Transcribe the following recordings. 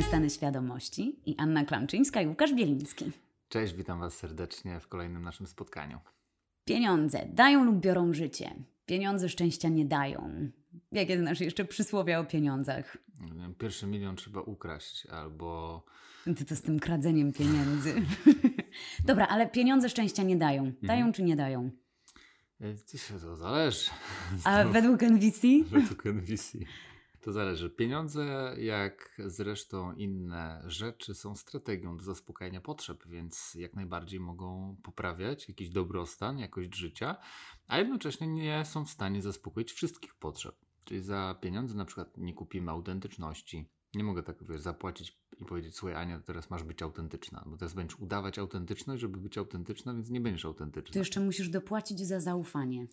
Różne stany świadomości i Anna Klamczyńska i Łukasz Bieliński. Cześć, witam Was serdecznie w kolejnym naszym spotkaniu. Pieniądze dają lub biorą życie. Pieniądze szczęścia nie dają. Jakie znasz jeszcze przysłowia o pieniądzach? Pierwszy milion trzeba ukraść albo. Ty to z tym kradzeniem pieniędzy. Dobra, ale pieniądze szczęścia nie dają. Dają mhm. czy nie dają? E, to zależy. A według NVC? Według NVC. To zależy. Pieniądze, jak zresztą inne rzeczy, są strategią do zaspokajania potrzeb, więc jak najbardziej mogą poprawiać jakiś dobrostan, jakość życia, a jednocześnie nie są w stanie zaspokoić wszystkich potrzeb. Czyli za pieniądze na przykład nie kupimy autentyczności, nie mogę tak wiesz, zapłacić i powiedzieć, słuchaj Ania, teraz masz być autentyczna, bo teraz będziesz udawać autentyczność, żeby być autentyczna, więc nie będziesz autentyczna. To jeszcze musisz dopłacić za zaufanie.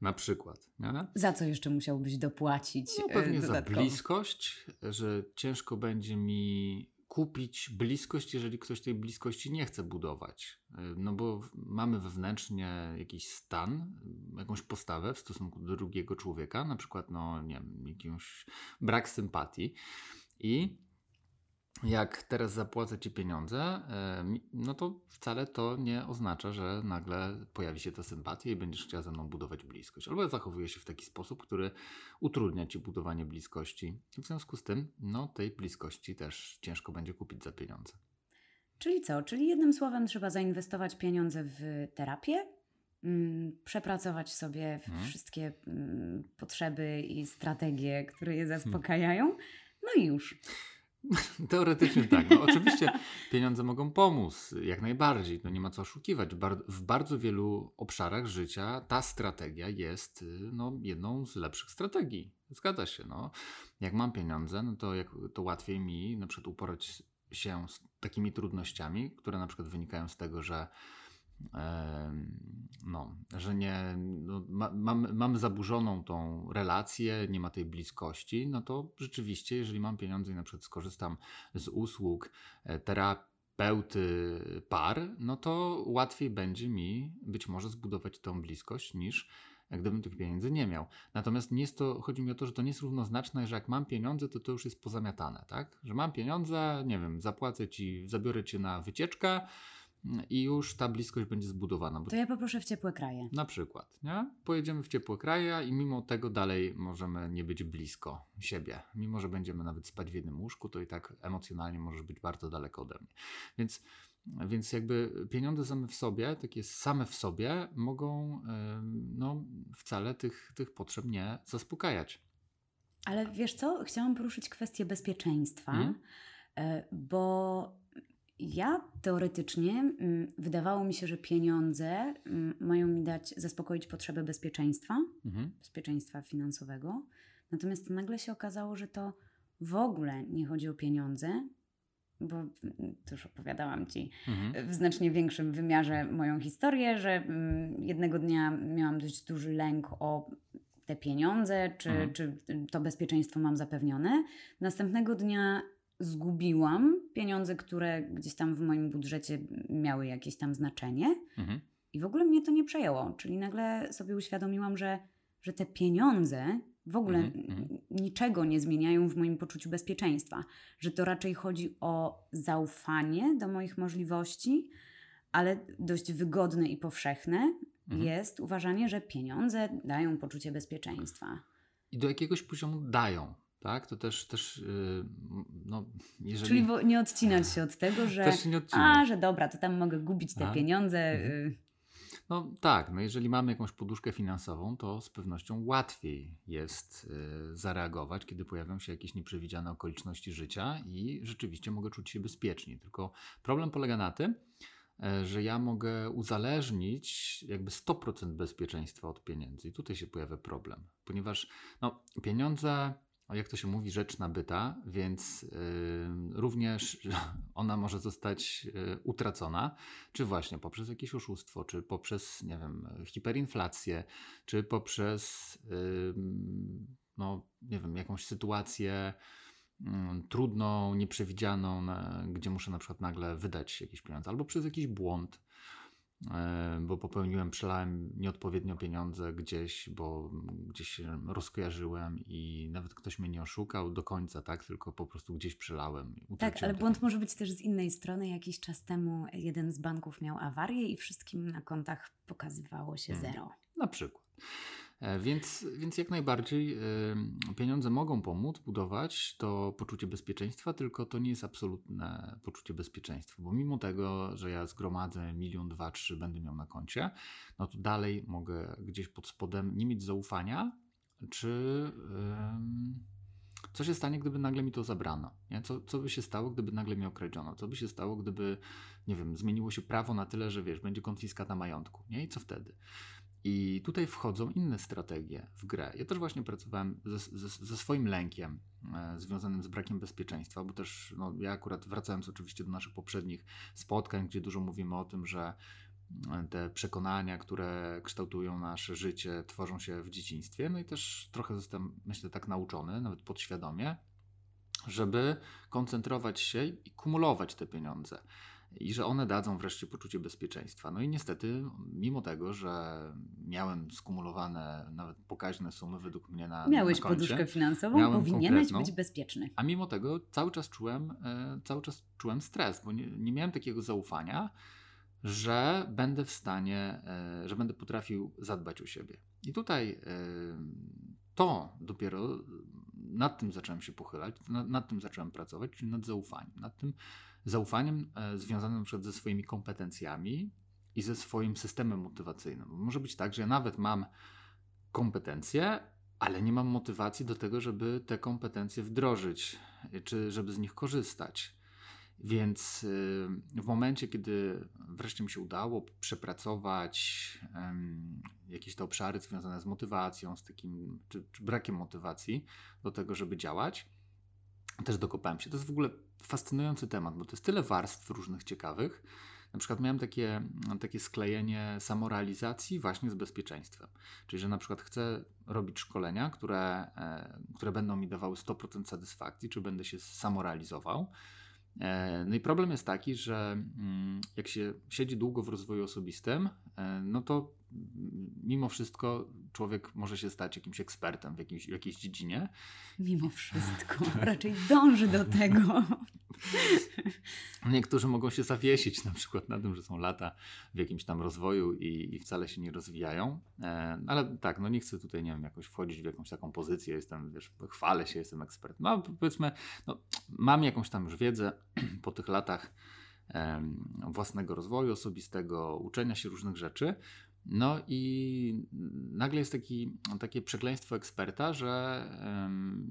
Na przykład. Nie? Za co jeszcze musiałbyś dopłacić? No, pewnie za bliskość, że ciężko będzie mi kupić bliskość, jeżeli ktoś tej bliskości nie chce budować. No bo mamy wewnętrznie jakiś stan, jakąś postawę w stosunku do drugiego człowieka, na przykład, no nie wiem, jakiś brak sympatii. I jak teraz zapłacę ci pieniądze, e, no to wcale to nie oznacza, że nagle pojawi się ta sympatia i będziesz chciała ze mną budować bliskość. Albo zachowuję się w taki sposób, który utrudnia ci budowanie bliskości. W związku z tym, no tej bliskości też ciężko będzie kupić za pieniądze. Czyli co? Czyli jednym słowem trzeba zainwestować pieniądze w terapię, mm, przepracować sobie hmm. wszystkie mm, potrzeby i strategie, które je hmm. zaspokajają. No i już. Teoretycznie tak. No, oczywiście pieniądze mogą pomóc, jak najbardziej. No nie ma co oszukiwać. W bardzo wielu obszarach życia ta strategia jest y, no, jedną z lepszych strategii. Zgadza się. No. Jak mam pieniądze, no to, jak, to łatwiej mi na przykład uporać się z takimi trudnościami, które na przykład wynikają z tego, że no, że nie, no, ma, mamy, mamy zaburzoną tą relację, nie ma tej bliskości, no to rzeczywiście, jeżeli mam pieniądze i na przykład skorzystam z usług e, terapeuty par, no to łatwiej będzie mi być może zbudować tą bliskość niż gdybym tych pieniędzy nie miał. Natomiast nie jest to, chodzi mi o to, że to nie jest równoznaczne, że jak mam pieniądze, to to już jest pozamiatane, tak? Że mam pieniądze, nie wiem, zapłacę ci, zabiorę cię na wycieczkę, i już ta bliskość będzie zbudowana. To ja poproszę w ciepłe kraje. Na przykład, nie? Pojedziemy w ciepłe kraje i mimo tego dalej możemy nie być blisko siebie. Mimo, że będziemy nawet spać w jednym łóżku, to i tak emocjonalnie możesz być bardzo daleko ode mnie. Więc, więc jakby pieniądze same w sobie, takie same w sobie, mogą no, wcale tych, tych potrzeb nie zaspokajać. Ale wiesz co? Chciałam poruszyć kwestię bezpieczeństwa, hmm? bo ja teoretycznie mm, wydawało mi się, że pieniądze mm, mają mi dać zaspokoić potrzebę bezpieczeństwa, mhm. bezpieczeństwa finansowego. Natomiast nagle się okazało, że to w ogóle nie chodzi o pieniądze, bo mm, to już opowiadałam Ci mhm. w znacznie większym wymiarze moją historię, że jednego dnia miałam dość duży lęk o te pieniądze, czy, mhm. czy to bezpieczeństwo mam zapewnione. Następnego dnia zgubiłam pieniądze, które gdzieś tam w moim budżecie miały jakieś tam znaczenie. Mhm. I w ogóle mnie to nie przejęło. Czyli nagle sobie uświadomiłam, że, że te pieniądze w ogóle mhm, mhm. niczego nie zmieniają w moim poczuciu bezpieczeństwa. Że to raczej chodzi o zaufanie do moich możliwości, ale dość wygodne i powszechne mhm. jest uważanie, że pieniądze dają poczucie bezpieczeństwa. I do jakiegoś poziomu dają tak? To też, też yy, no, jeżeli... Czyli nie odcinać się od tego, że a, że dobra, to tam mogę gubić te a? pieniądze. Mhm. Y. No tak, no jeżeli mamy jakąś poduszkę finansową, to z pewnością łatwiej jest y, zareagować, kiedy pojawią się jakieś nieprzewidziane okoliczności życia i rzeczywiście mogę czuć się bezpiecznie. Tylko problem polega na tym, e, że ja mogę uzależnić jakby 100% bezpieczeństwa od pieniędzy. I tutaj się pojawia problem, ponieważ no, pieniądze jak to się mówi, rzecz nabyta, więc y, również ona może zostać y, utracona, czy właśnie poprzez jakieś oszustwo, czy poprzez, nie wiem, hiperinflację, czy poprzez, y, no, nie wiem, jakąś sytuację mm, trudną, nieprzewidzianą, gdzie muszę na przykład nagle wydać jakieś pieniądze, albo przez jakiś błąd. E, bo popełniłem, przelałem nieodpowiednio pieniądze gdzieś, bo gdzieś się rozkojarzyłem i nawet ktoś mnie nie oszukał do końca, tak, tylko po prostu gdzieś przelałem. Tak, ale błąd może być też z innej strony. Jakiś czas temu jeden z banków miał awarię i wszystkim na kontach pokazywało się hmm. zero. Na przykład. E, więc, więc jak najbardziej pieniądze mogą pomóc budować to poczucie bezpieczeństwa, tylko to nie jest absolutne poczucie bezpieczeństwa, bo mimo tego, że ja zgromadzę milion, dwa, trzy będę miał na koncie, no to dalej mogę gdzieś pod spodem nie mieć zaufania, czy co się stanie, gdyby nagle mi to zabrano? Nie? Co, co by się stało, gdyby nagle mi okradziono? Co by się stało, gdyby, nie wiem, zmieniło się prawo na tyle, że wiesz, będzie konfiskata majątku, nie? I co wtedy? I tutaj wchodzą inne strategie w grę. Ja też właśnie pracowałem ze, ze, ze swoim lękiem e, związanym z brakiem bezpieczeństwa, bo też no, ja akurat wracając oczywiście do naszych poprzednich spotkań, gdzie dużo mówimy o tym, że e, te przekonania, które kształtują nasze życie, tworzą się w dzieciństwie. No i też trochę zostałem, myślę, tak nauczony, nawet podświadomie, żeby koncentrować się i kumulować te pieniądze i że one dadzą wreszcie poczucie bezpieczeństwa. No i niestety, mimo tego, że miałem skumulowane nawet pokaźne sumy według mnie na Miałeś na koncie, poduszkę finansową, powinieneś być bezpieczny. A mimo tego cały czas czułem, e, cały czas czułem stres, bo nie, nie miałem takiego zaufania, że będę w stanie, e, że będę potrafił zadbać o siebie. I tutaj e, to dopiero nad tym zacząłem się pochylać, nad, nad tym zacząłem pracować, czyli nad zaufaniem, nad tym, zaufaniem e, związanym na przykład ze swoimi kompetencjami i ze swoim systemem motywacyjnym. Może być tak, że ja nawet mam kompetencje, ale nie mam motywacji do tego, żeby te kompetencje wdrożyć, czy żeby z nich korzystać. Więc y, w momencie, kiedy wreszcie mi się udało przepracować jakieś te obszary związane z motywacją, z takim, czy, czy brakiem motywacji do tego, żeby działać, też dokopałem się. To jest w ogóle fascynujący temat, bo to jest tyle warstw różnych ciekawych. Na przykład miałem takie, takie sklejenie samorealizacji właśnie z bezpieczeństwem. Czyli, że na przykład chcę robić szkolenia, które, e, które będą mi dawały 100% satysfakcji, czy będę się samorealizował. E, no i problem jest taki, że mm, jak się siedzi długo w rozwoju osobistym, e, no to mimo wszystko człowiek może się stać jakimś ekspertem w, jakimś, w jakiejś dziedzinie. Mimo wszystko, raczej dąży do tego. Niektórzy mogą się zawiesić na przykład na tym, że są lata w jakimś tam rozwoju i, i wcale się nie rozwijają. E, ale tak, no nie chcę tutaj, nie wiem, jakoś wchodzić w jakąś taką pozycję, jestem, wiesz, chwalę się, jestem ekspertem. No powiedzmy, no, mam jakąś tam już wiedzę po tych latach własnego rozwoju osobistego, uczenia się różnych rzeczy, no i nagle jest taki, takie przekleństwo eksperta, że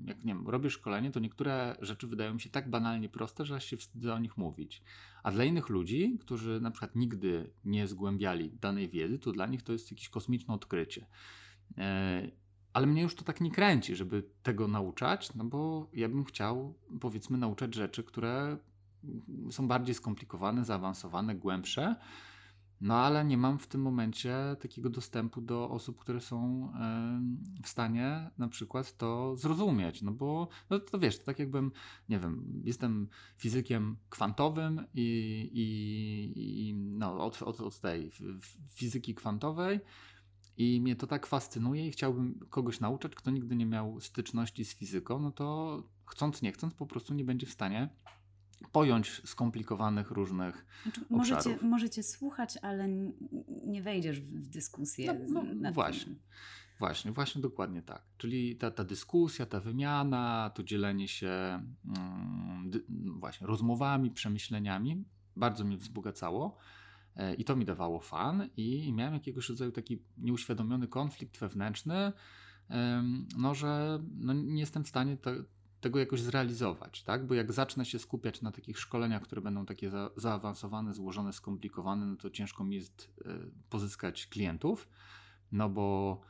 jak nie wiem, robię szkolenie, to niektóre rzeczy wydają mi się tak banalnie proste, że aż się wstydzę o nich mówić. A dla innych ludzi, którzy na przykład nigdy nie zgłębiali danej wiedzy, to dla nich to jest jakieś kosmiczne odkrycie. E, ale mnie już to tak nie kręci, żeby tego nauczać, no bo ja bym chciał, powiedzmy, nauczać rzeczy, które są bardziej skomplikowane, zaawansowane, głębsze no ale nie mam w tym momencie takiego dostępu do osób, które są w stanie na przykład to zrozumieć. No bo no to wiesz, to tak jakbym, nie wiem, jestem fizykiem kwantowym i, i, i no, od, od, od tej fizyki kwantowej. I mnie to tak fascynuje i chciałbym kogoś nauczać, kto nigdy nie miał styczności z fizyką, no to chcąc, nie chcąc, po prostu nie będzie w stanie pojąć skomplikowanych różnych znaczy, możecie, możecie słuchać, ale nie wejdziesz w dyskusję. No, no właśnie. Tym. Właśnie, właśnie dokładnie tak. Czyli ta, ta dyskusja, ta wymiana, to dzielenie się mm, właśnie rozmowami, przemyśleniami bardzo mnie wzbogacało e, i to mi dawało fan i miałem jakiegoś rodzaju taki nieuświadomiony konflikt wewnętrzny, no, że no, nie jestem w stanie to, tego jakoś zrealizować, tak? Bo jak zacznę się skupiać na takich szkoleniach, które będą takie za, zaawansowane, złożone, skomplikowane, no to ciężko mi jest y, pozyskać klientów, no bo,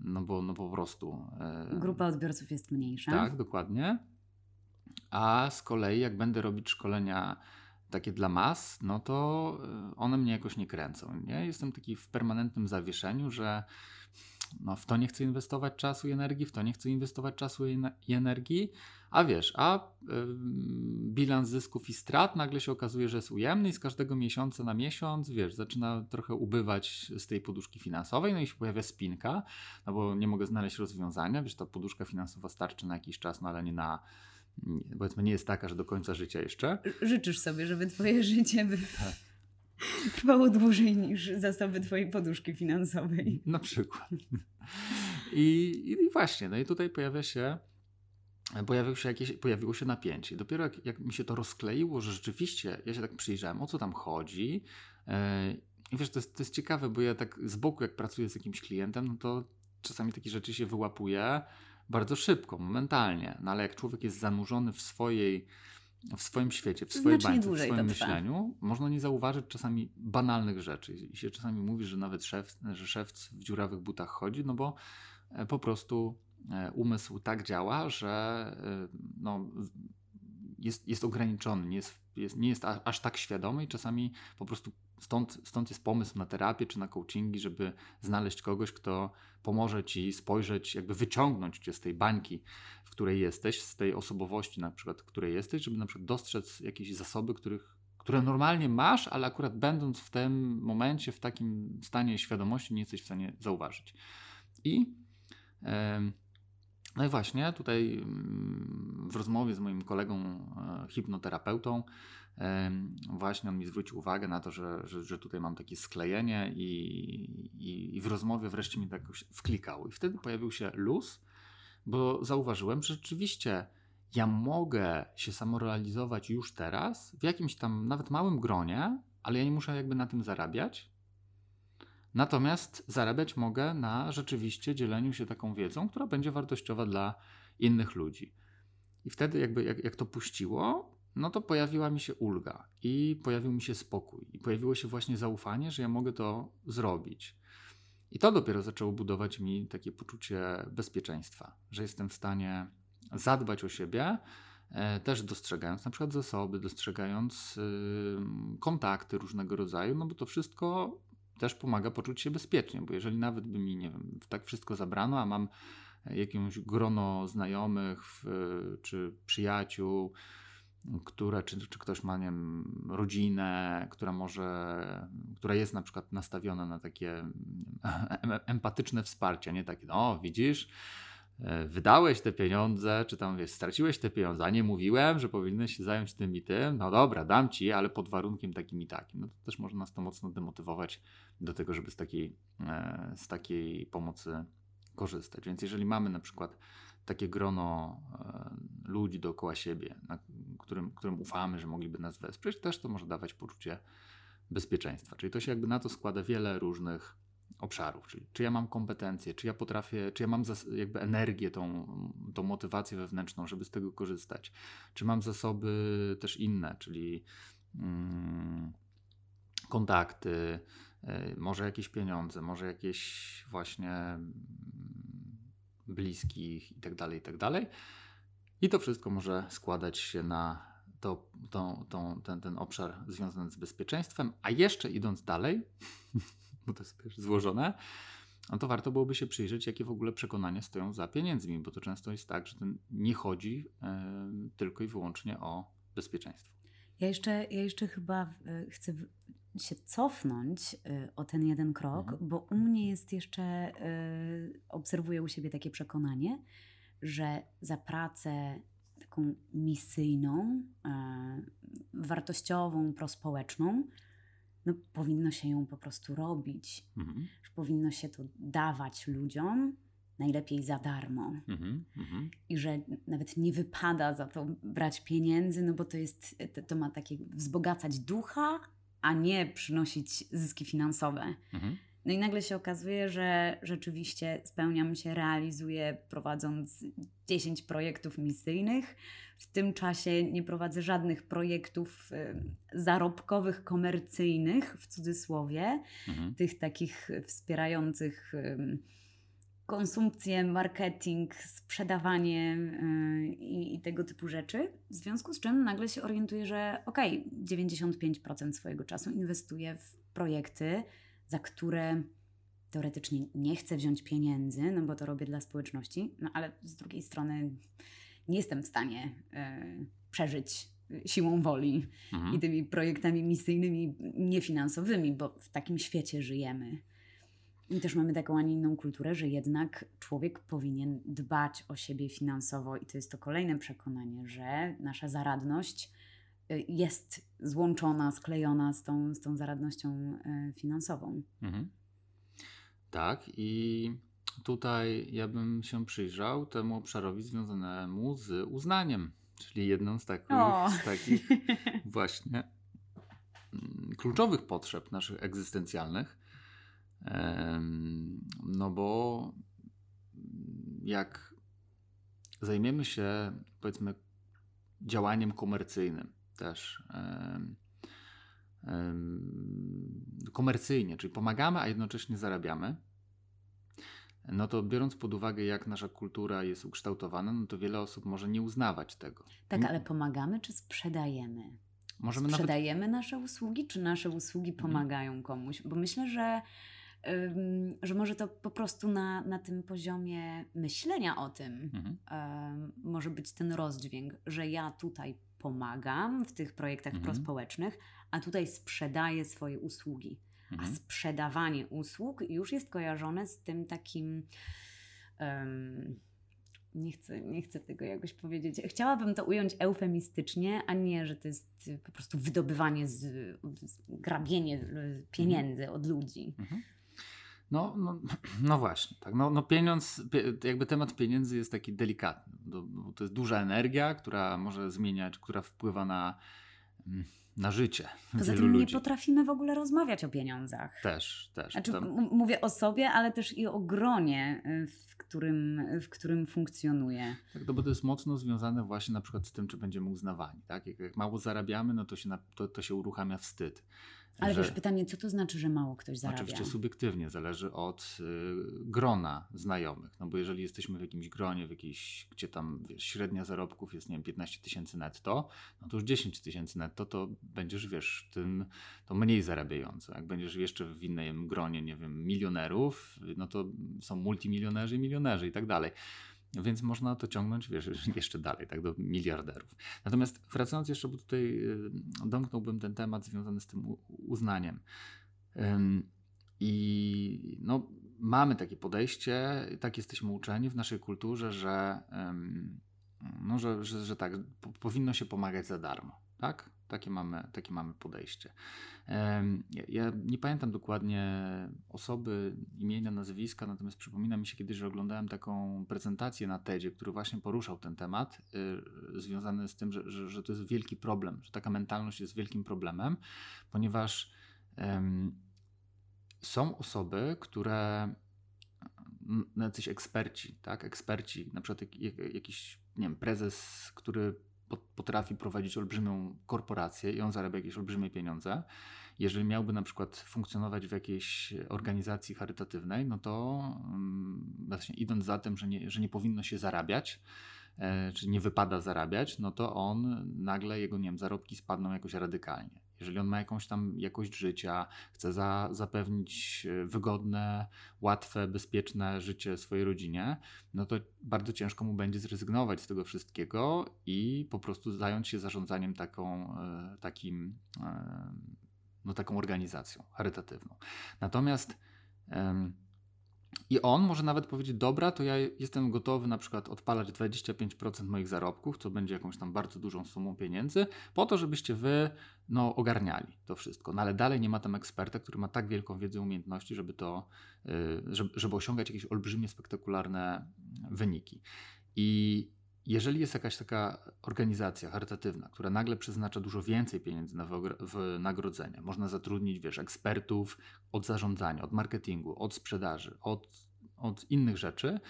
no bo, no po prostu. Y, Grupa odbiorców jest mniejsza. Tak, dokładnie. A z kolei, jak będę robić szkolenia takie dla mas, no to e, one mnie jakoś nie kręcą. Nie? Jestem taki w permanentnym zawieszeniu, że no, w to nie chcę inwestować czasu i energii, w to nie chcę inwestować czasu i energii, a wiesz, a bilans zysków i strat nagle się okazuje, że jest ujemny i z każdego miesiąca na miesiąc, wiesz, zaczyna trochę ubywać z tej poduszki finansowej, no i się pojawia spinka, no bo nie mogę znaleźć rozwiązania, wiesz, ta poduszka finansowa starczy na jakiś czas, no ale nie na powiedzmy nie jest taka, że do końca życia jeszcze. Życzysz sobie, żeby twoje życie by... Tak trwało dłużej niż zasoby Twojej poduszki finansowej. Na przykład. I, I, właśnie, no i tutaj pojawia się, pojawiło się jakieś, pojawiło się napięcie. Dopiero jak, jak mi się to rozkleiło, że rzeczywiście ja się tak przyjrzałem, o co tam chodzi. Yy, I wiesz, to jest, to jest ciekawe, bo ja tak z boku, jak pracuję z jakimś klientem, no to czasami takie rzeczy się wyłapuje bardzo szybko, momentalnie. No ale jak człowiek jest zanurzony w swojej w swoim świecie, w swojej bańce, w swoim myśleniu, można nie zauważyć czasami banalnych rzeczy. I się czasami mówi, że nawet szef, że szewc w dziurawych butach chodzi, no bo e, po prostu e, umysł tak działa, że e, no, jest, jest ograniczony, nie jest, jest, nie jest aż tak świadomy i czasami po prostu stąd, stąd jest pomysł na terapię czy na coachingi, żeby znaleźć kogoś, kto pomoże ci spojrzeć, jakby wyciągnąć cię z tej bańki, w której jesteś, z tej osobowości na przykład, w której jesteś, żeby na przykład dostrzec jakieś zasoby, których, które normalnie masz, ale akurat będąc w tym momencie, w takim stanie świadomości, nie jesteś w stanie zauważyć. I no i właśnie tutaj mm, w rozmowie z moim kolegą e, hipnoterapeutą właśnie on mi zwrócił uwagę na to, że, że, że tutaj mam takie sklejenie i, i, i, w rozmowie wreszcie mi tak wklikało. I wtedy pojawił się luz, bo zauważyłem, że rzeczywiście ja mogę się samorealizować już teraz w jakimś tam nawet małym gronie, ale ja nie muszę jakby na tym zarabiać. Natomiast zarabiać mogę na rzeczywiście dzieleniu się taką wiedzą, która będzie wartościowa dla innych ludzi. I wtedy jakby jak, jak to puściło, no to pojawiła mi się ulga i pojawił mi się spokój i pojawiło się właśnie zaufanie, że ja mogę to zrobić. I to dopiero zaczęło budować mi takie poczucie bezpieczeństwa, że jestem w stanie zadbać o siebie, e, też dostrzegając na przykład zasoby, dostrzegając kontakty różnego rodzaju, no bo to wszystko też pomaga poczuć się bezpiecznie, bo jeżeli nawet by mi, nie wiem, tak wszystko zabrano, a mam jakieś grono znajomych czy przyjaciół, które, czy, czy ktoś ma nie wiem, rodzinę, która może, która jest na przykład nastawiona na takie empatyczne wsparcie, nie takie, no widzisz, e, wydałeś te pieniądze, czy tam wiesz, straciłeś te pieniądze, a nie mówiłem, że powinieneś się zająć tym i tym, no dobra, dam ci, ale pod warunkiem takim i takim. No to też może nas to mocno demotywować do tego, żeby z takiej, e, z takiej pomocy korzystać. Więc jeżeli mamy na przykład takie grono e, ludzi dookoła siebie, którym, którym ufamy, że mogliby nas wesprzeć, też to może dawać poczucie bezpieczeństwa. Czyli to się jakby na to składa wiele różnych obszarów, czyli czy ja mam kompetencje, czy ja potrafię, czy ja mam jakby energię, tą, tą motywację wewnętrzną, żeby z tego korzystać, czy mam zasoby też inne, czyli mm, kontakty, y, może jakieś pieniądze, może jakieś właśnie bliskich i tak dalej, i tak. I to wszystko może składać się na to, to, to, ten, ten obszar związany z bezpieczeństwem. A jeszcze idąc dalej, bo to jest złożone, no to warto byłoby się przyjrzeć, jakie w ogóle przekonania stoją za pieniędzmi, bo to często jest tak, że nie chodzi y, tylko i wyłącznie o bezpieczeństwo. Ja jeszcze, ja jeszcze chyba y, chcę się cofnąć y, o ten jeden krok, mhm. bo u mnie jest jeszcze, y, obserwuję u siebie takie przekonanie, że za pracę taką misyjną, wartościową, prospołeczną, no, powinno się ją po prostu robić, mhm. że powinno się to dawać ludziom, najlepiej za darmo. Mhm, mhm. I że nawet nie wypada za to brać pieniędzy, no bo to jest, to, to ma takie wzbogacać ducha, a nie przynosić zyski finansowe. Mhm. No i nagle się okazuje, że rzeczywiście spełniam się, realizuję prowadząc 10 projektów misyjnych. W tym czasie nie prowadzę żadnych projektów zarobkowych, komercyjnych, w cudzysłowie, mhm. tych takich wspierających. Konsumpcję, marketing, sprzedawanie yy, i, tego typu rzeczy. W związku z czym nagle się orientuję, że okej, okay, 95% swojego czasu inwestuję w projekty, za które teoretycznie nie chcę wziąć pieniędzy, no bo to robię dla społeczności, no ale z drugiej strony nie jestem w stanie e, przeżyć siłą woli Mhm. i tymi projektami misyjnymi, niefinansowymi, bo w takim świecie żyjemy. I też mamy taką, a nie inną kulturę, że jednak człowiek powinien dbać o siebie finansowo, i to jest to kolejne przekonanie, że nasza zaradność y, jest złączona, sklejona z tą, z tą zaradnością y, finansową. Mhm. Tak, i tutaj ja bym się przyjrzał temu obszarowi związanemu z uznaniem, czyli jedną z takich, z takich właśnie mm, kluczowych potrzeb naszych egzystencjalnych. No bo jak zajmiemy się, powiedzmy, działaniem komercyjnym też, komercyjnie, czyli pomagamy, a jednocześnie zarabiamy, no to biorąc pod uwagę, jak nasza kultura jest ukształtowana, no to wiele osób może nie uznawać tego. Tak, ale pomagamy czy sprzedajemy? Możemy nawet Sprzedajemy nasze usługi, czy nasze usługi pomagają komuś? Bo myślę, że, że może to po prostu na, na tym poziomie myślenia o tym Mhm. może być ten rozdźwięk, że ja tutaj pomagam w tych projektach Mhm. prospołecznych, a tutaj sprzedaję swoje usługi. A Mhm. sprzedawanie usług już jest kojarzone z tym takim. em, nie, chcę, nie chcę tego jakoś powiedzieć. Chciałabym to ująć eufemistycznie, a nie, że to jest po prostu wydobywanie, z, z grabienie y, pieniędzy od ludzi. Mhm. No, no, no właśnie, tak. No, no pieniądz, pie- jakby temat pieniędzy jest taki delikatny, bo to jest duża energia, która może zmieniać, która wpływa na, mm, na życie Poza tym nie ludzi. potrafimy w ogóle rozmawiać o pieniądzach. Też, też. Znaczy, Tam- mówię o sobie, ale też i o gronie, y, w którym, w którym funkcjonuję. Tak, no bo to jest mocno związane właśnie na przykład z tym, czy będziemy uznawani. Tak? Jak, jak mało zarabiamy, no to się, na, to, to się uruchamia wstyd. Ale że- wiesz, pytanie, co to znaczy, że mało ktoś zarabia? Oczywiście subiektywnie, zależy od y, grona znajomych. No bo jeżeli jesteśmy w jakimś gronie, w jakiejś, gdzie tam wiesz, średnia zarobków jest, nie wiem, 15 tysięcy netto, no to już 10 tysięcy netto, to będziesz, wiesz, tym, to mniej zarabiający. Jak będziesz jeszcze w innym gronie, nie wiem, milionerów, no to są multimilionerzy i milionerzy i tak dalej. Więc można to ciągnąć, wiesz, jeszcze dalej, tak do miliarderów. Natomiast wracając jeszcze, bo tutaj y, domknąłbym ten temat związany z tym uznaniem. I no, mamy takie podejście, tak jesteśmy uczeni w naszej kulturze, że, no, że, że, że tak, po, powinno się pomagać za darmo. Tak? Takie mamy, takie mamy podejście. Ja, nie pamiętam dokładnie osoby, imienia, nazwiska, natomiast przypomina mi się kiedyś, że oglądałem taką prezentację na TEDzie, który właśnie poruszał ten temat, y, związany z tym, że, że, że to jest wielki problem, że taka mentalność jest wielkim problemem, ponieważ są osoby, które jacyś eksperci, tak, eksperci, na przykład jak, jak, jakiś, nie wiem, prezes, który potrafi prowadzić olbrzymią korporację i on zarabia jakieś olbrzymie pieniądze. Jeżeli miałby na przykład funkcjonować w jakiejś organizacji charytatywnej, no to mm, właśnie idąc za tym, że nie, że nie powinno się zarabiać, e, czy nie wypada zarabiać, no to on nagle jego, nie wiem, zarobki spadną jakoś radykalnie. Jeżeli on ma jakąś tam jakość życia, chce za, zapewnić e, wygodne, łatwe, bezpieczne życie swojej rodzinie, no to bardzo ciężko mu będzie zrezygnować z tego wszystkiego i po prostu zająć się zarządzaniem taką, e, takim, e, no taką organizacją charytatywną. Natomiast i on może nawet powiedzieć, dobra, to ja jestem gotowy na przykład odpalać 25% moich zarobków, co będzie jakąś tam bardzo dużą sumą pieniędzy, po to, żebyście wy no, ogarniali to wszystko. No ale dalej nie ma tam eksperta, który ma tak wielką wiedzę i umiejętności, żeby to, y, żeby, żeby osiągać jakieś olbrzymie, spektakularne wyniki. I jeżeli jest jakaś taka organizacja charytatywna, która nagle przeznacza dużo więcej pieniędzy na wynagrodzenia, można zatrudnić, wiesz, ekspertów od zarządzania, od marketingu, od sprzedaży, od, od innych rzeczy,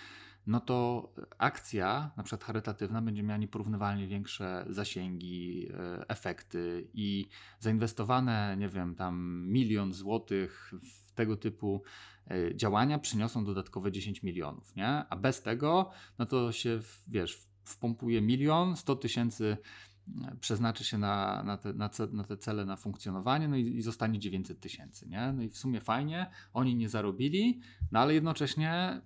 no to akcja, na przykład charytatywna, będzie miała nieporównywalnie większe zasięgi, e, efekty i zainwestowane, nie wiem, tam milion złotych w tego typu e, działania przyniosą dodatkowe 10 milionów, nie? A bez tego, no to się, wiesz, wpompuje milion, 100 tysięcy przeznaczy się na, na, te, na, ce, na te cele, na funkcjonowanie, no i, i zostanie 900 tysięcy, nie? No i w sumie fajnie, oni nie zarobili, no ale jednocześnie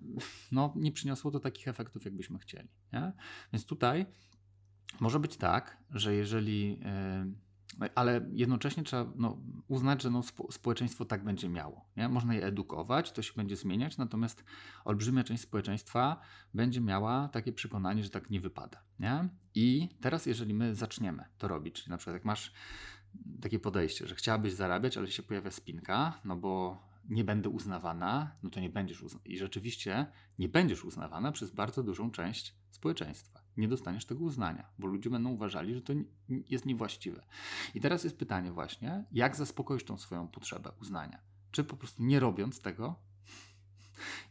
no, nie przyniosło to takich efektów, jakbyśmy chcieli, nie? Więc tutaj może być tak, że jeżeli... Yy, ale jednocześnie trzeba no, uznać, że no, społeczeństwo tak będzie miało. Nie? Można je edukować, to się będzie zmieniać, natomiast olbrzymia część społeczeństwa będzie miała takie przekonanie, że tak nie wypada. Nie? I teraz, jeżeli my zaczniemy to robić, czyli na przykład jak masz takie podejście, że chciałabyś zarabiać, ale się pojawia spinka, no bo nie będę uznawana, no to nie będziesz uznawana. I rzeczywiście nie będziesz uznawana przez bardzo dużą część społeczeństwa nie dostaniesz tego uznania, bo ludzie będą uważali, że to jest niewłaściwe. I teraz jest pytanie właśnie, jak zaspokoisz tą swoją potrzebę uznania? Czy po prostu nie robiąc tego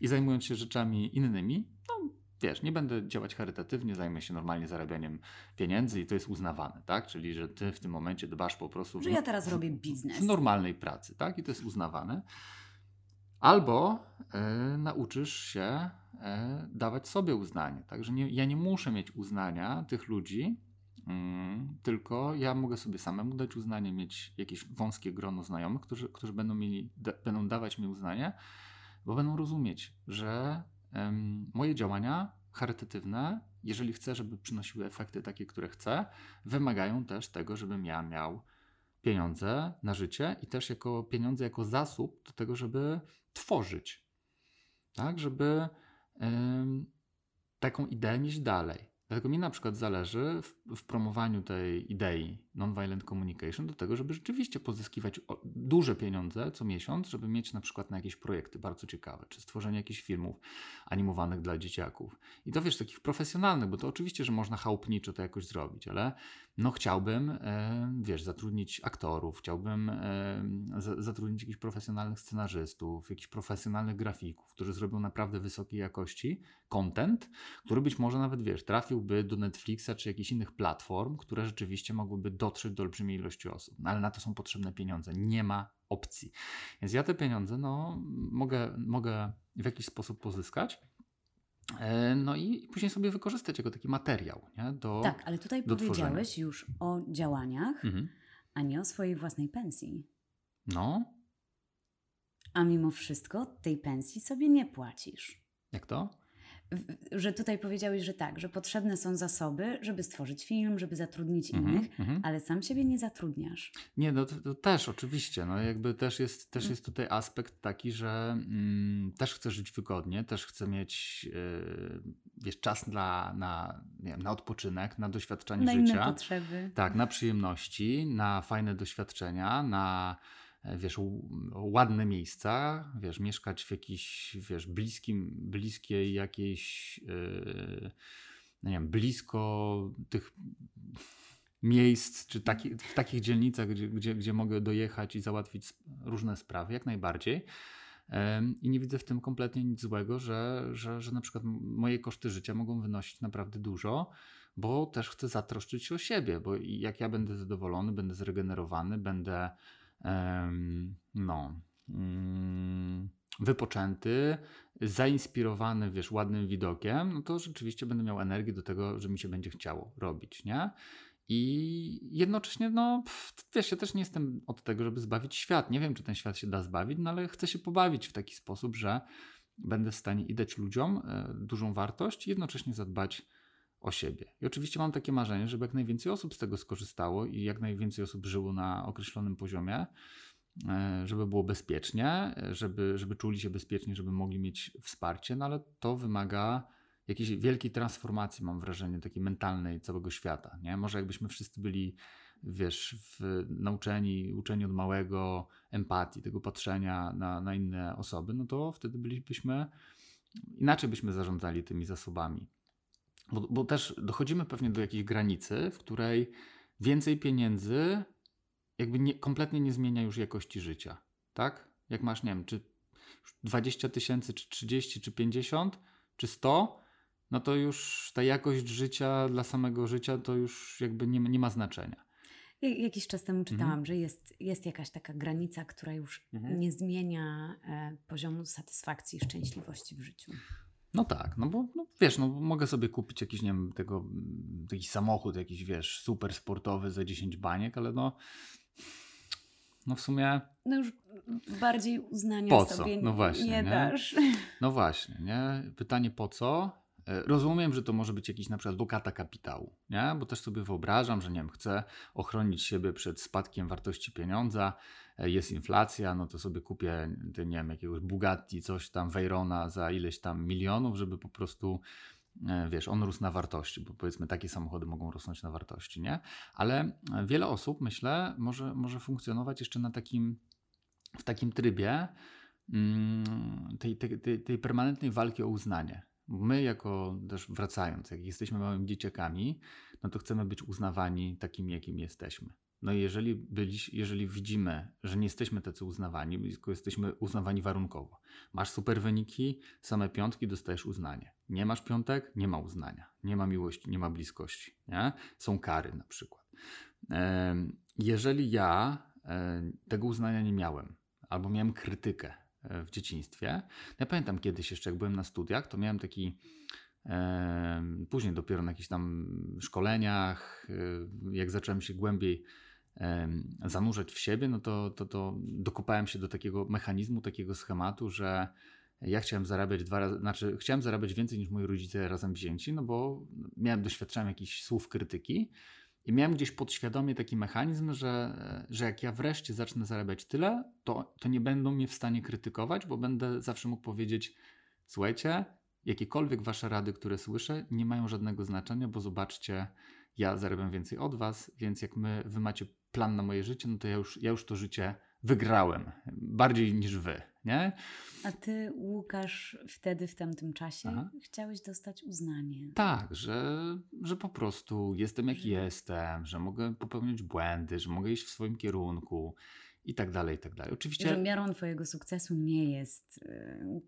i zajmując się rzeczami innymi, no wiesz, nie będę działać charytatywnie, zajmę się normalnie zarabianiem pieniędzy i to jest uznawane, tak? Czyli, że ty w tym momencie dbasz po prostu... Że ja teraz robię biznes. W normalnej pracy, tak? I to jest uznawane. Albo y, nauczysz się y, dawać sobie uznanie. Także nie, ja nie muszę mieć uznania tych ludzi, y, tylko ja mogę sobie samemu dać uznanie, mieć jakieś wąskie grono znajomych, którzy, którzy będą, mieli, da, będą dawać mi uznanie, bo będą rozumieć, że moje działania charytatywne, jeżeli chcę, żeby przynosiły efekty takie, które chcę, wymagają też tego, żebym ja miał pieniądze na życie i też jako pieniądze jako zasób do tego, żeby tworzyć. Tak, żeby taką ideę nieść dalej. Dlatego mi na przykład zależy w, w, promowaniu tej idei nonviolent communication do tego, żeby rzeczywiście pozyskiwać duże pieniądze co miesiąc, żeby mieć na przykład na jakieś projekty bardzo ciekawe, czy stworzenie jakichś filmów animowanych dla dzieciaków. I to wiesz, takich profesjonalnych, bo to oczywiście, że można chałupniczo to jakoś zrobić, ale no chciałbym, e, wiesz, zatrudnić aktorów, chciałbym e, zatrudnić jakichś profesjonalnych scenarzystów, jakichś profesjonalnych grafików, którzy zrobią naprawdę wysokiej jakości content, który być może nawet, wiesz, trafiłby do Netflixa czy jakichś innych platform, które rzeczywiście mogłyby dotrzeć do olbrzymiej ilości osób. No, ale na to są potrzebne pieniądze. Nie ma opcji. Więc ja te pieniądze, no, mogę, mogę w jakiś sposób pozyskać. E, no i później sobie wykorzystać jako taki materiał. Nie? Do, tak, ale tutaj powiedziałeś tworzenia. już o działaniach, mhm. a nie o swojej własnej pensji. No. A mimo wszystko tej pensji sobie nie płacisz. Jak to? Że tutaj powiedziałeś, że tak, że potrzebne są zasoby, żeby stworzyć film, żeby zatrudnić -hmm, innych, mm -hmm. ale sam siebie nie zatrudniasz. Nie, no to, to, też oczywiście, no jakby też jest, też jest tutaj aspekt taki, że mm, też chcę żyć wygodnie, też chcę mieć yy, wiesz, czas dla, na, wiem, na odpoczynek, na doświadczanie na życia. Na potrzeby. Tak, na przyjemności, na fajne doświadczenia, na wiesz, ładne miejsca, wiesz, mieszkać w jakiejś, wiesz, bliskim, bliskiej jakiejś, yy, nie wiem, blisko tych miejsc, czy taki, w takich dzielnicach, gdzie, gdzie, gdzie mogę dojechać i załatwić różne sprawy, jak najbardziej. I nie widzę w tym kompletnie nic złego, że, że, że na przykład moje koszty życia mogą wynosić naprawdę dużo, bo też chcę zatroszczyć się o siebie, bo jak ja będę zadowolony, będę zregenerowany, będę no, mm, wypoczęty, zainspirowany, wiesz, ładnym widokiem, no to rzeczywiście będę miał energię do tego, że mi się będzie chciało robić, nie? I jednocześnie, no, wiesz, ja też nie jestem od tego, żeby zbawić świat. Nie wiem, czy ten świat się da zbawić, no ale chcę się pobawić w taki sposób, że będę w stanie i dać ludziom e, dużą wartość jednocześnie zadbać o siebie. I oczywiście mam takie marzenie, żeby jak najwięcej osób z tego skorzystało i jak najwięcej osób żyło na określonym poziomie, e, żeby było bezpiecznie, żeby, żeby czuli się bezpiecznie, żeby mogli mieć wsparcie, no ale to wymaga jakiejś wielkiej transformacji, mam wrażenie, takiej mentalnej całego świata. Nie? Może jakbyśmy wszyscy byli, wiesz, w, nauczeni, uczeni od małego empatii, tego patrzenia na, na inne osoby, no to wtedy bylibyśmy, inaczej byśmy zarządzali tymi zasobami. Bo, bo też dochodzimy pewnie do jakiejś granicy, w której więcej pieniędzy jakby nie, kompletnie nie zmienia już jakości życia. Tak? Jak masz, nie wiem, czy 20 tysięcy, czy 30, czy 50, czy 100, no to już ta jakość życia dla samego życia to już jakby nie, nie ma znaczenia. Jakiś czas temu czytałam, mhm. że jest, jest jakaś taka granica, która już mhm. nie zmienia e, poziomu satysfakcji i szczęśliwości w życiu. No tak, no bo no wiesz, no mogę sobie kupić jakiś, nie wiem, tego, taki samochód, jakiś, wiesz, super sportowy za 10 baniek, ale no, no w sumie... No już bardziej uznania po co? sobie no właśnie, nie, nie dasz. No właśnie, nie? Pytanie po co? E, rozumiem, że to może być jakiś na przykład lokata kapitału, nie? bo też sobie wyobrażam, że nie wiem, chcę ochronić siebie przed spadkiem wartości pieniądza, e, jest inflacja, no to sobie kupię, nie wiem, jakiegoś Bugatti, coś tam, Veyrona za ileś tam milionów, żeby po prostu e, wiesz, on rósł na wartości, bo powiedzmy takie samochody mogą rosnąć na wartości, nie? Ale wiele osób, myślę, może, może funkcjonować jeszcze na takim, w takim trybie mm, tej, tej, tej, tej permanentnej walki o uznanie my jako też wracając, jak jesteśmy małymi dzieciakami, no to chcemy być uznawani takimi, jakimi jesteśmy. No i jeżeli, byli, jeżeli widzimy, że nie jesteśmy tacy uznawani, tylko jesteśmy uznawani warunkowo. Masz super wyniki, same piątki, dostajesz uznanie. Nie masz piątek, nie ma uznania. Nie ma miłości, nie ma bliskości. Nie? Są kary na przykład. Jeżeli ja tego uznania nie miałem, albo miałem krytykę, w dzieciństwie. Ja pamiętam kiedyś jeszcze, jak byłem na studiach, to miałem taki później dopiero na jakichś tam szkoleniach, e, jak zacząłem się głębiej zanurzać w siebie, no to, to, to dokopałem się do takiego mechanizmu, takiego schematu, że ja chciałem zarabiać dwa razy, znaczy chciałem zarabiać więcej niż moi rodzice razem wzięci, no bo miałem, doświadczałem jakichś słów krytyki, i miałem gdzieś podświadomie taki mechanizm, że, że jak ja wreszcie zacznę zarabiać tyle, to, to nie będą mnie w stanie krytykować, bo będę zawsze mógł powiedzieć: Słuchajcie, jakiekolwiek wasze rady, które słyszę, nie mają żadnego znaczenia, bo zobaczcie, ja zarabiam więcej od was, więc jak my, wy macie plan na moje życie, no to ja już, ja już to życie wygrałem. Bardziej niż wy, nie? A ty, Łukasz, wtedy w tamtym czasie Aha. chciałeś dostać uznanie. Tak, że, że po prostu jestem jaki jestem, że mogę popełnić błędy, że mogę iść w swoim kierunku i tak dalej, i tak dalej. Oczywiście... Że miarą twojego sukcesu nie jest, y,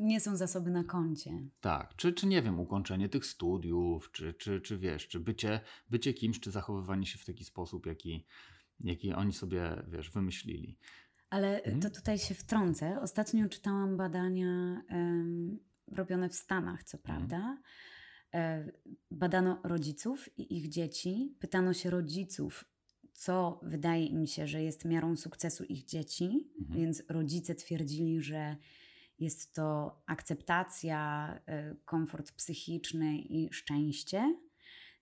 nie są zasoby na koncie. Tak, czy, czy nie wiem, ukończenie tych studiów, czy, czy, czy wiesz, czy bycie, bycie kimś, czy zachowywanie się w taki sposób, jaki, jaki oni sobie, wiesz, wymyślili. Ale mhm. to tutaj się wtrącę. Ostatnio czytałam badania um, robione w Stanach, co mhm. prawda. E, badano rodziców i ich dzieci. Pytano się rodziców, co wydaje im się, że jest miarą sukcesu ich dzieci, mhm. więc rodzice twierdzili, że jest to akceptacja, e, komfort psychiczny i szczęście.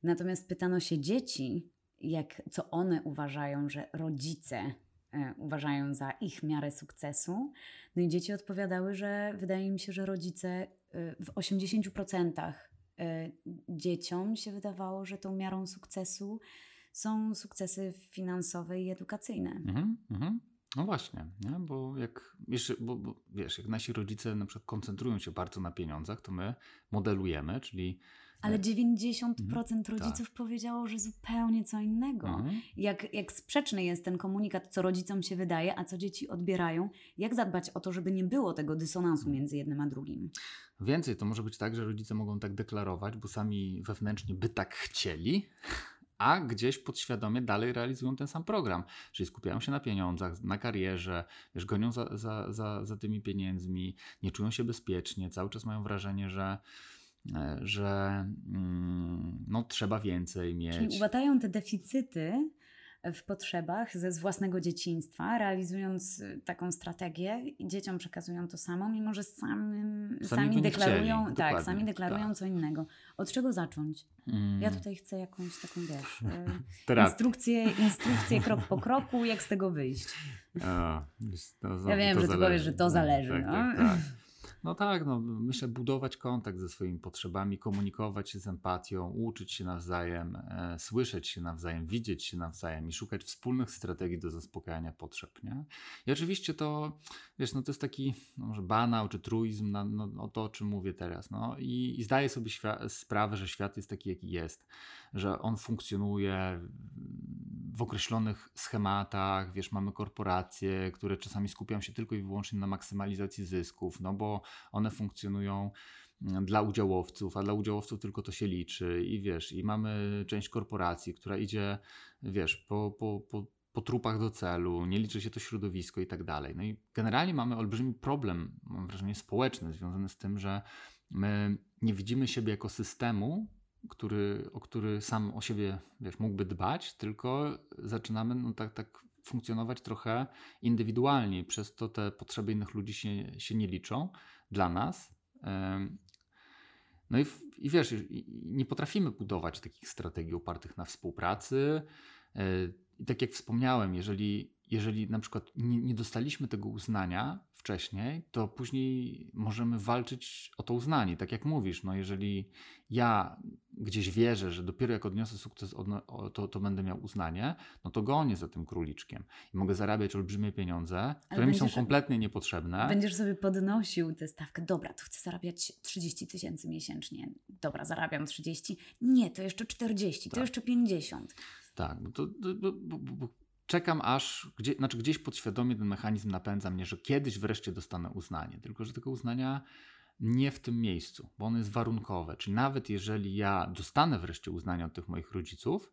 Natomiast pytano się dzieci, jak, co one uważają, że rodzice uważają za ich miarę sukcesu. No i dzieci odpowiadały, że wydaje mi się, że rodzice e, w 80% e, dzieciom się wydawało, że tą miarą sukcesu są sukcesy finansowe i edukacyjne. Mhm, mhm. No właśnie, nie? bo jak jeszcze, bo, bo, wiesz, jak nasi rodzice na przykład koncentrują się bardzo na pieniądzach, to my modelujemy, czyli ale 90% mhm. rodziców tak. powiedziało, że zupełnie co innego. Mhm. Jak, jak sprzeczny jest ten komunikat, co rodzicom się wydaje, a co dzieci odbierają, jak zadbać o to, żeby nie było tego dysonansu mhm. między jednym a drugim? Więcej, to może być tak, że rodzice mogą tak deklarować, bo sami wewnętrznie by tak chcieli, a gdzieś podświadomie dalej realizują ten sam program. Czyli skupiają się na pieniądzach, na karierze, wiesz, gonią za, za, za, za tymi pieniędzmi, nie czują się bezpiecznie, cały czas mają wrażenie, że że mm, no, trzeba więcej mieć. Czyli ułatają te deficyty w potrzebach ze z własnego dzieciństwa, realizując y, taką strategię i dzieciom przekazują to samo, mimo że samym, sami, sami deklarują, tak, sami deklarują tak. co innego. Od czego zacząć? Mm. Ja tutaj chcę jakąś taką, wiesz, y, instrukcję, instrukcję krok po kroku, jak z tego wyjść. O, to, ja wiem, że ty powiesz, że to zależy. Tak, no. tak, tak. No tak, no, myślę, budować kontakt ze swoimi potrzebami, komunikować się z empatią, uczyć się nawzajem, e, słyszeć się nawzajem, widzieć się nawzajem i szukać wspólnych strategii do zaspokajania potrzeb. Nie? I oczywiście to, wiesz, no to jest taki no może banał czy truizm na, no, o to, o czym mówię teraz. No. I, i zdaję sobie sprawę, że świat jest taki, jaki jest, że on funkcjonuje w określonych schematach, wiesz, mamy korporacje, które czasami skupiają się tylko i wyłącznie na maksymalizacji zysków, no bo one funkcjonują mm, dla udziałowców, a dla udziałowców tylko to się liczy i wiesz, i mamy część korporacji, która idzie, wiesz, po, po, po po trupach do celu, nie liczy się to środowisko i tak dalej. No i generalnie mamy olbrzymi problem, mam wrażenie, społeczny, związany z tym, że my nie widzimy siebie jako systemu, który, o który sam o siebie wiesz, mógłby dbać, tylko zaczynamy no, tak, tak funkcjonować trochę indywidualnie. Przez to te potrzeby innych ludzi się, się nie liczą dla nas. No i, i wiesz, nie potrafimy budować takich strategii opartych na współpracy. E, I tak jak wspomniałem, jeżeli, jeżeli na przykład nie, nie dostaliśmy tego uznania wcześniej, to później możemy walczyć o to uznanie. Tak jak mówisz, no jeżeli ja gdzieś wierzę, że dopiero jak odniosę sukces, to, to będę miał uznanie, no to gonię za tym króliczkiem i mogę zarabiać olbrzymie pieniądze, które mi są kompletnie niepotrzebne. Będziesz sobie podnosił tę stawkę. Dobra, to chcę zarabiać 30 tysięcy miesięcznie. Dobra, zarabiam 30. Nie, to jeszcze 40, tak. to jeszcze 50. Tak, to, to, to, czekam aż, gdzie, znaczy gdzieś podświadomie ten mechanizm napędza mnie, że kiedyś wreszcie dostanę uznanie. Tylko, że tego uznania nie w tym miejscu, bo ono jest warunkowe. Czyli nawet jeżeli ja dostanę wreszcie uznanie od tych moich rodziców,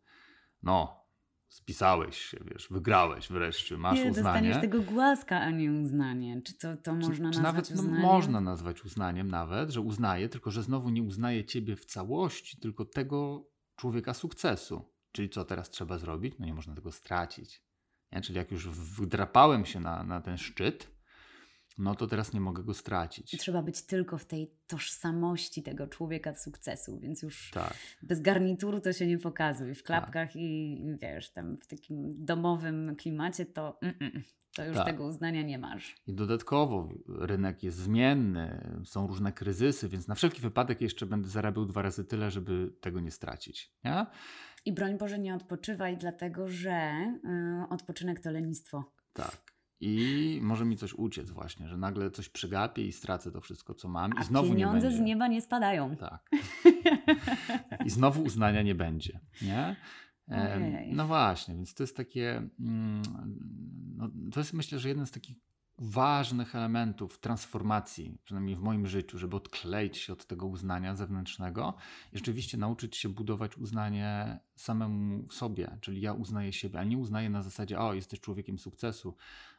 no, spisałeś się, wiesz, wygrałeś wreszcie, masz nie, uznanie. dostaniesz tego głaska, a nie uznanie. Czy to, to można czy, nazwać nawet, no, uznaniem? No, można nazwać uznaniem nawet, że uznaje, tylko że znowu nie uznaje ciebie w całości, tylko tego człowieka sukcesu. Czyli co teraz trzeba zrobić? No nie można tego stracić. Nie? Czyli jak już wdrapałem się na, na ten szczyt, no to teraz nie mogę go stracić. Trzeba być tylko w tej tożsamości tego człowieka sukcesu, więc już tak. bez garnituru to się nie pokazuj. W klapkach tak. i wiesz, tam w takim domowym klimacie to, mm -mm, to już tak. tego uznania nie masz. I dodatkowo rynek jest zmienny, są różne kryzysy, więc na wszelki wypadek jeszcze będę zarabiał dwa razy tyle, żeby tego nie stracić. Nie? I broń Boże nie odpoczywaj, dlatego że yy, odpoczynek to lenistwo. Tak. I może mi coś uciec właśnie, że nagle coś przegapię i stracę to wszystko, co mam. A I znowu pieniądze nie z nieba nie spadają. Tak. I znowu uznania nie będzie. Nie? No właśnie, więc to jest takie, mm, no, to jest myślę, że jeden z takich ważnych elementów transformacji, przynajmniej w moim życiu, żeby odkleić się od tego uznania zewnętrznego i rzeczywiście nauczyć się budować uznanie samemu sobie, czyli ja uznaję siebie, ale nie uznaję na zasadzie, o, jesteś człowiekiem sukcesu,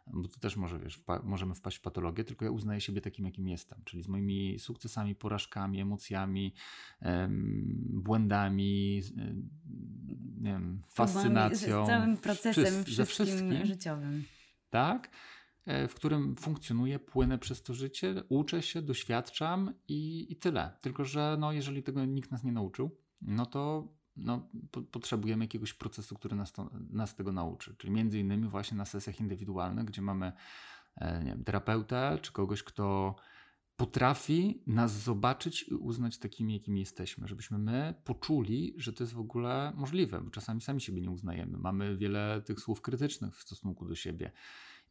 bo to też może, wiesz, wpa możemy wpaść w patologię, tylko ja uznaję siebie takim, jakim jestem, czyli z moimi sukcesami, porażkami, emocjami, em, błędami, nie wiem, fascynacją. Z całym procesem wszystkim, wszystkim życiowym. Tak? E, w którym funkcjonuję, płynę przez to życie, uczę się, doświadczam i, i tyle. Tylko, że no, jeżeli tego nikt nas nie nauczył, no to no, po, potrzebujemy jakiegoś procesu, który nas, to, nas tego nauczy. Czyli między innymi właśnie na sesjach indywidualnych, gdzie mamy e, nie wiem, terapeutę czy kogoś, kto potrafi nas zobaczyć i uznać takimi, jakimi jesteśmy, żebyśmy my poczuli, że to jest w ogóle możliwe, bo czasami sami siebie nie uznajemy. Mamy wiele tych słów krytycznych w stosunku do siebie.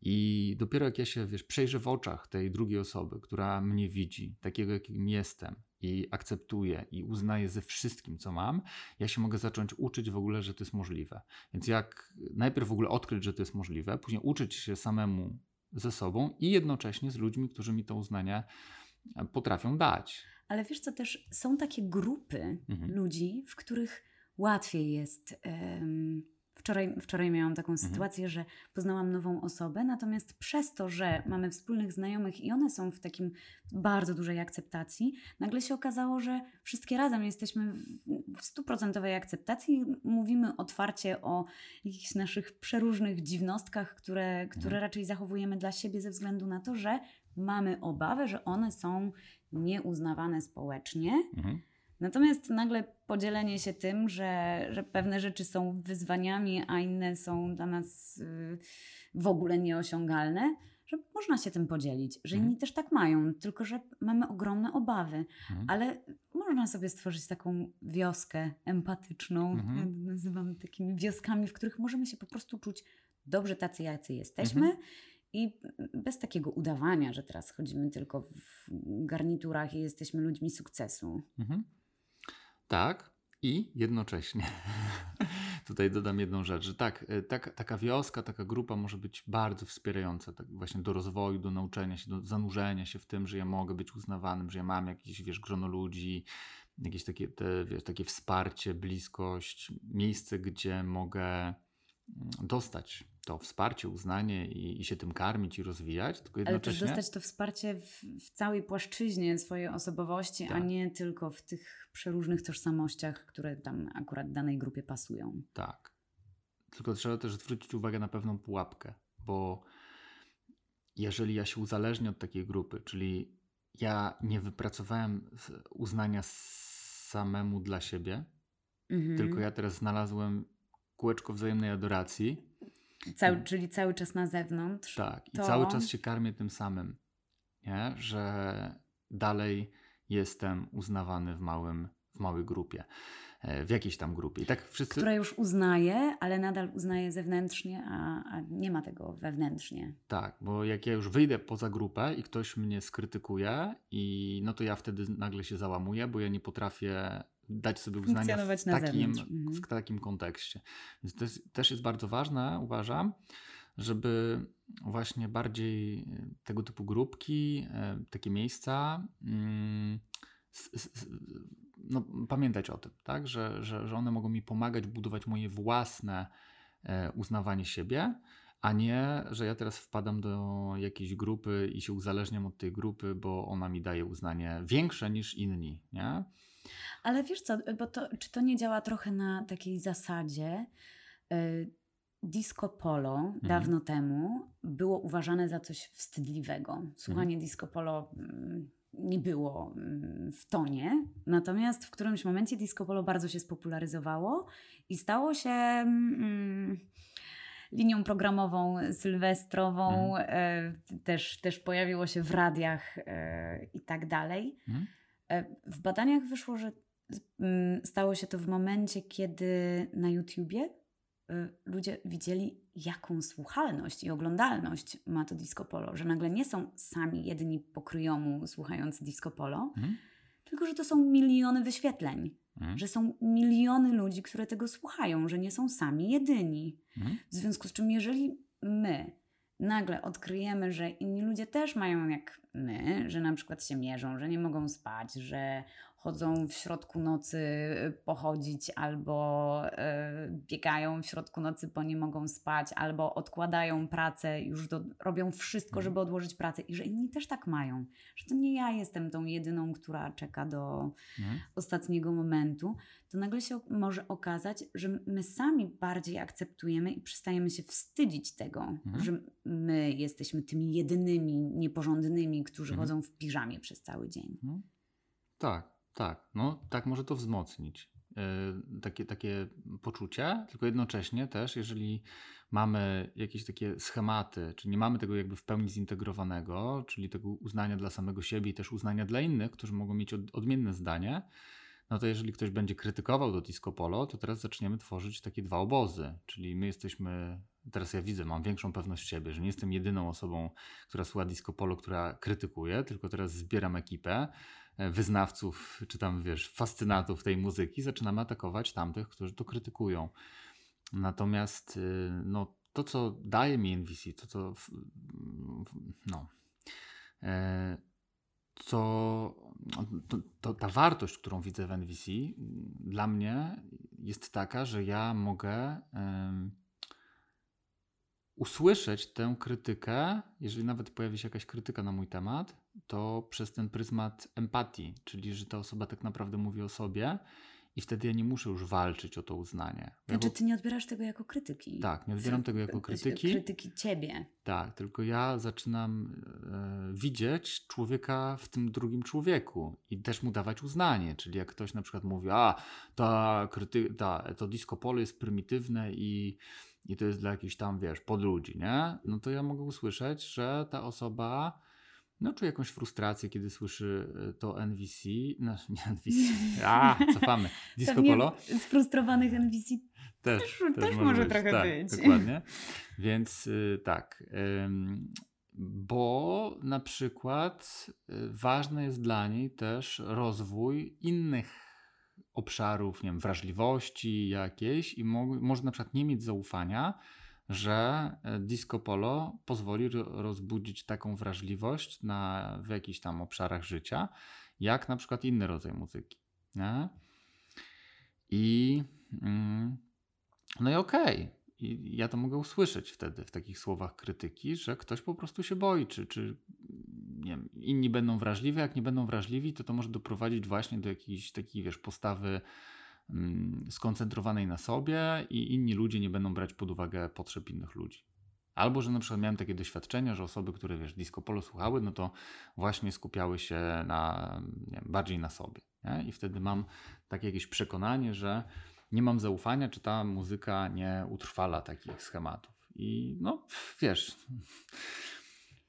I dopiero jak ja się, wiesz, przejrzę w oczach tej drugiej osoby, która mnie widzi, takiego jakim jestem i akceptuje i uznaje ze wszystkim, co mam, ja się mogę zacząć uczyć w ogóle, że to jest możliwe. Więc jak najpierw w ogóle odkryć, że to jest możliwe, później uczyć się samemu ze sobą i jednocześnie z ludźmi, którzy mi to uznanie potrafią dać. Ale wiesz co, też są takie grupy mhm. ludzi, w których łatwiej jest... Wczoraj, wczoraj miałam taką mhm. sytuację, że poznałam nową osobę, natomiast przez to, że mamy wspólnych znajomych i one są w takim bardzo dużej akceptacji, nagle się okazało, że wszystkie razem jesteśmy w stuprocentowej akceptacji. Mówimy otwarcie o jakichś naszych przeróżnych dziwnostkach, które, które mhm. raczej zachowujemy dla siebie ze względu na to, że mamy obawę, że one są nieuznawane społecznie. Mhm Natomiast nagle podzielenie się tym, że, że pewne rzeczy są wyzwaniami, a inne są dla nas y, w ogóle nieosiągalne, że można się tym podzielić, że inni mhm. też tak mają, tylko że mamy ogromne obawy, mhm. ale można sobie stworzyć taką wioskę empatyczną, mhm. nazywam takimi wioskami, w których możemy się po prostu czuć dobrze tacy, jacy jesteśmy. Mhm. I bez takiego udawania, że teraz chodzimy tylko w garniturach i jesteśmy ludźmi sukcesu. Mhm. Tak, i jednocześnie. Tutaj dodam jedną rzecz, że tak, e, tak, taka wioska, taka grupa może być bardzo wspierająca tak właśnie do rozwoju, do nauczenia się, do zanurzenia się w tym, że ja mogę być uznawanym, że ja mam jakieś, wiesz, grono ludzi, jakieś takie, te, wiesz, takie wsparcie, bliskość, miejsce, gdzie mogę mm, dostać to wsparcie, uznanie i, i się tym karmić i rozwijać, tylko Ale też jednocześnie... dostać to wsparcie w, w całej płaszczyźnie swojej osobowości, a Tak. nie tylko w tych przeróżnych tożsamościach, które tam akurat danej grupie pasują. Tak. Tylko trzeba też zwrócić uwagę na pewną pułapkę, bo jeżeli ja się uzależnię od takiej grupy, czyli ja nie wypracowałem uznania samemu dla siebie, Mhm. tylko ja teraz znalazłem kółeczko wzajemnej adoracji, Cały, czyli cały czas na zewnątrz. tak, i To- cały czas się karmię tym samym, nie? że dalej jestem uznawany w, małym, w małej grupie, e, w jakiejś tam grupie. I tak wszyscy... Która już uznaje, ale nadal uznaje zewnętrznie, a, a nie ma tego wewnętrznie. Tak, bo jak ja już wyjdę poza grupę i ktoś mnie skrytykuje, i no to ja wtedy nagle się załamuję, bo ja nie potrafię dać sobie uznania w takim. Mhm. w takim kontekście. Więc to jest, też jest bardzo ważne, uważam, żeby właśnie bardziej e, tego typu grupki, e, takie miejsca, mm, no, pamiętać o tym, tak? że, że, że one mogą mi pomagać budować moje własne e, uznawanie siebie, a nie, że ja teraz wpadam do jakiejś grupy i się uzależniam od tej grupy, bo ona mi daje uznanie większe niż inni, nie? Ale wiesz co, bo to, czy to nie działa trochę na takiej zasadzie? y, Disco polo Mhm. dawno temu było uważane za coś wstydliwego. Słuchanie disco polo mm, nie było mm, w tonie, natomiast w którymś momencie disco polo bardzo się spopularyzowało i stało się mm, linią programową sylwestrową, e, też, też pojawiło się w radiach e, i tak dalej. Mhm. E, W badaniach wyszło, że mm, stało się to w momencie, kiedy na YouTubie y, ludzie widzieli, jaką słuchalność i oglądalność ma to disco polo, że nagle nie są sami jedni pokryjomu słuchający disco polo, Mhm. tylko że to są miliony wyświetleń, Mhm. że są miliony ludzi, które tego słuchają, że nie są sami jedyni. Mhm. W związku z czym, jeżeli my nagle odkryjemy, że inni ludzie też mają jak my, że na przykład się mierzą, że nie mogą spać, że chodzą w środku nocy y, pochodzić albo y, biegają w środku nocy, bo nie mogą spać, albo odkładają pracę, już do, robią wszystko, Mhm. żeby odłożyć pracę i że inni też tak mają, że to nie ja jestem tą jedyną, która czeka do, Mhm. ostatniego momentu, to nagle się może okazać, że my sami bardziej akceptujemy i przestajemy się wstydzić tego, Mhm. że my jesteśmy tymi jedynymi nieporządnymi, którzy chodzą w piżamie przez cały dzień. Tak, tak. No, tak może to wzmocnić. Yy, takie, takie poczucie, tylko jednocześnie też, jeżeli mamy jakieś takie schematy, czyli nie mamy tego jakby w pełni zintegrowanego, czyli tego uznania dla samego siebie i też uznania dla innych, którzy mogą mieć od, odmienne zdanie, no to jeżeli ktoś będzie krytykował to disco polo, to teraz zaczniemy tworzyć takie dwa obozy, czyli my jesteśmy, teraz ja widzę, mam większą pewność siebie, że nie jestem jedyną osobą, która słucha disco polo, która krytykuje, tylko teraz zbieram ekipę e, wyznawców, czy tam wiesz, fascynatów tej muzyki, zaczynamy atakować tamtych, którzy to krytykują. Natomiast y, no, to, co daje mi NVC, to co no, e, co to, to ta wartość, którą widzę w NVC, dla mnie jest taka, że ja mogę usłyszeć tę krytykę, jeżeli nawet pojawi się jakaś krytyka na mój temat, to przez ten pryzmat empatii, czyli że ta osoba tak naprawdę mówi o sobie i wtedy ja nie muszę już walczyć o to uznanie. Ja Znaczy, ty nie odbierasz tego jako krytyki. tak, nie odbieram tego jako krytyki. Krytyki ciebie. Tak, tylko ja zaczynam e, widzieć człowieka w tym drugim człowieku i też mu dawać uznanie. Czyli jak ktoś na przykład mówi, a ta kryty- ta, to disco polo jest prymitywne i, i to jest dla jakichś tam, wiesz, podludzi, nie? No to ja mogę usłyszeć, że ta osoba no, czuje jakąś frustrację, kiedy słyszy e, to NVC, no nie NVC, a, cofamy, disco Pewnie polo. sfrustrowanych NVC Też, też może trochę tak, być. Dokładnie. Więc y, tak. ym, bo na przykład y, ważny jest dla niej też rozwój innych obszarów, nie wiem, wrażliwości jakiejś i mo- może na przykład nie mieć zaufania, że e, disco polo pozwoli ro- rozbudzić taką wrażliwość na, w jakichś tam obszarach życia, jak na przykład inny rodzaj muzyki. Nie? I mm, no i okej. i ja to mogę usłyszeć wtedy w takich słowach krytyki, że ktoś po prostu się boi, czy, czy nie wiem, inni będą wrażliwi, jak nie będą wrażliwi, to to może doprowadzić właśnie do jakiejś takiej, wiesz, postawy mm, skoncentrowanej na sobie i inni ludzie nie będą brać pod uwagę potrzeb innych ludzi. Albo, że na przykład miałem takie doświadczenia, że osoby, które wiesz, disco polo słuchały, no to właśnie skupiały się na, wiem, bardziej na sobie. Nie? I wtedy mam takie jakieś przekonanie, że nie mam zaufania, czy ta muzyka nie utrwala takich schematów. I no, wiesz,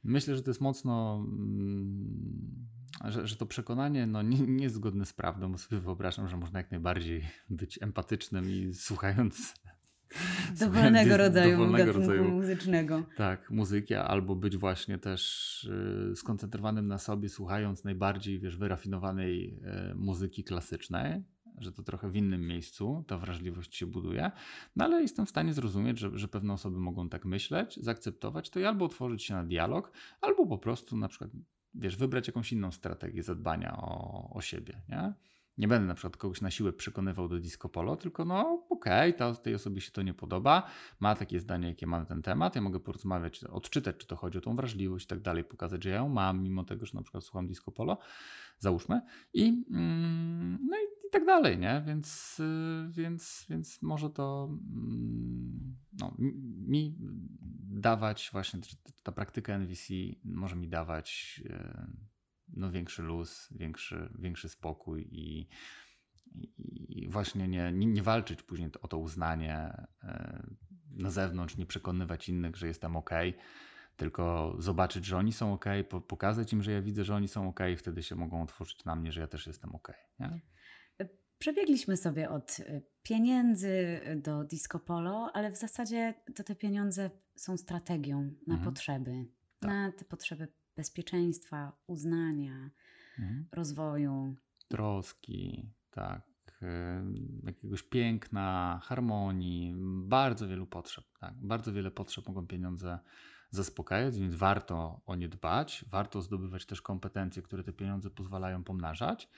myślę, że to jest mocno, mm, że, że to przekonanie no, nie, nie jest zgodne z prawdą, bo sobie wyobrażam, że można jak najbardziej być empatycznym i słuchając dowolnego rodzaju dowolnego rodzaju muzycznego. Tak, muzyki, albo być właśnie też y, skoncentrowanym na sobie, słuchając najbardziej, wiesz, wyrafinowanej y, muzyki klasycznej, że to trochę w innym miejscu ta wrażliwość się buduje, no ale jestem w stanie zrozumieć, że, że pewne osoby mogą tak myśleć, zaakceptować to i albo otworzyć się na dialog, albo po prostu na przykład, wiesz, wybrać jakąś inną strategię zadbania o, o siebie, nie? Nie będę na przykład kogoś na siłę przekonywał do disco polo, tylko no okej, okay, tej osobie się to nie podoba, ma takie zdanie, jakie ma na ten temat, ja mogę porozmawiać, odczytać, czy to chodzi o tą wrażliwość i tak dalej, pokazać, że ja ją mam, mimo tego, że na przykład słucham disco polo, załóżmy, i mm, no i i tak dalej, nie? Więc, y, więc, więc może to mm, no, mi dawać właśnie, ta praktyka NVC może mi dawać y, no, większy luz, większy, większy spokój i, i właśnie nie, nie, nie walczyć później o to uznanie y, na zewnątrz, nie przekonywać innych, że jestem ok, tylko zobaczyć, że oni są ok, pokazać im, że ja widzę, że oni są ok, i wtedy się mogą otworzyć na mnie, że ja też jestem ok. Nie? Przebiegliśmy sobie od y, pieniędzy do disco polo, ale w zasadzie to te pieniądze są strategią na mhm. potrzeby. Tak. Na te potrzeby bezpieczeństwa, uznania, mhm. rozwoju. Troski, tak. Jakiegoś piękna, harmonii, bardzo wielu potrzeb. Tak. Bardzo wiele potrzeb mogą pieniądze zaspokajać, więc warto o nie dbać. Warto zdobywać też kompetencje, które te pieniądze pozwalają pomnażać.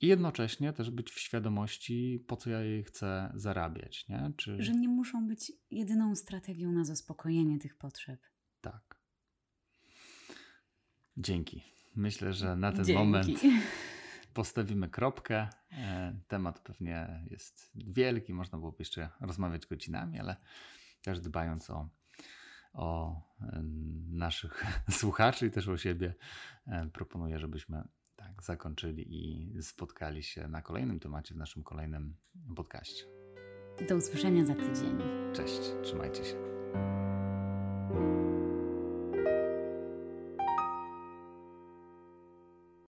I jednocześnie też być w świadomości, po co ja jej chcę zarabiać. Nie? Czy... Że nie muszą być jedyną strategią na zaspokojenie tych potrzeb. Tak. Dzięki. Myślę, że na ten Dzięki. moment postawimy kropkę. E, temat pewnie jest wielki, można byłoby jeszcze rozmawiać godzinami, ale też dbając o, o e, naszych słuchaczy i też o siebie, e, proponuję, żebyśmy tak, zakończyli i spotkali się na kolejnym temacie w naszym kolejnym podcaście. Do usłyszenia za tydzień. Cześć, trzymajcie się.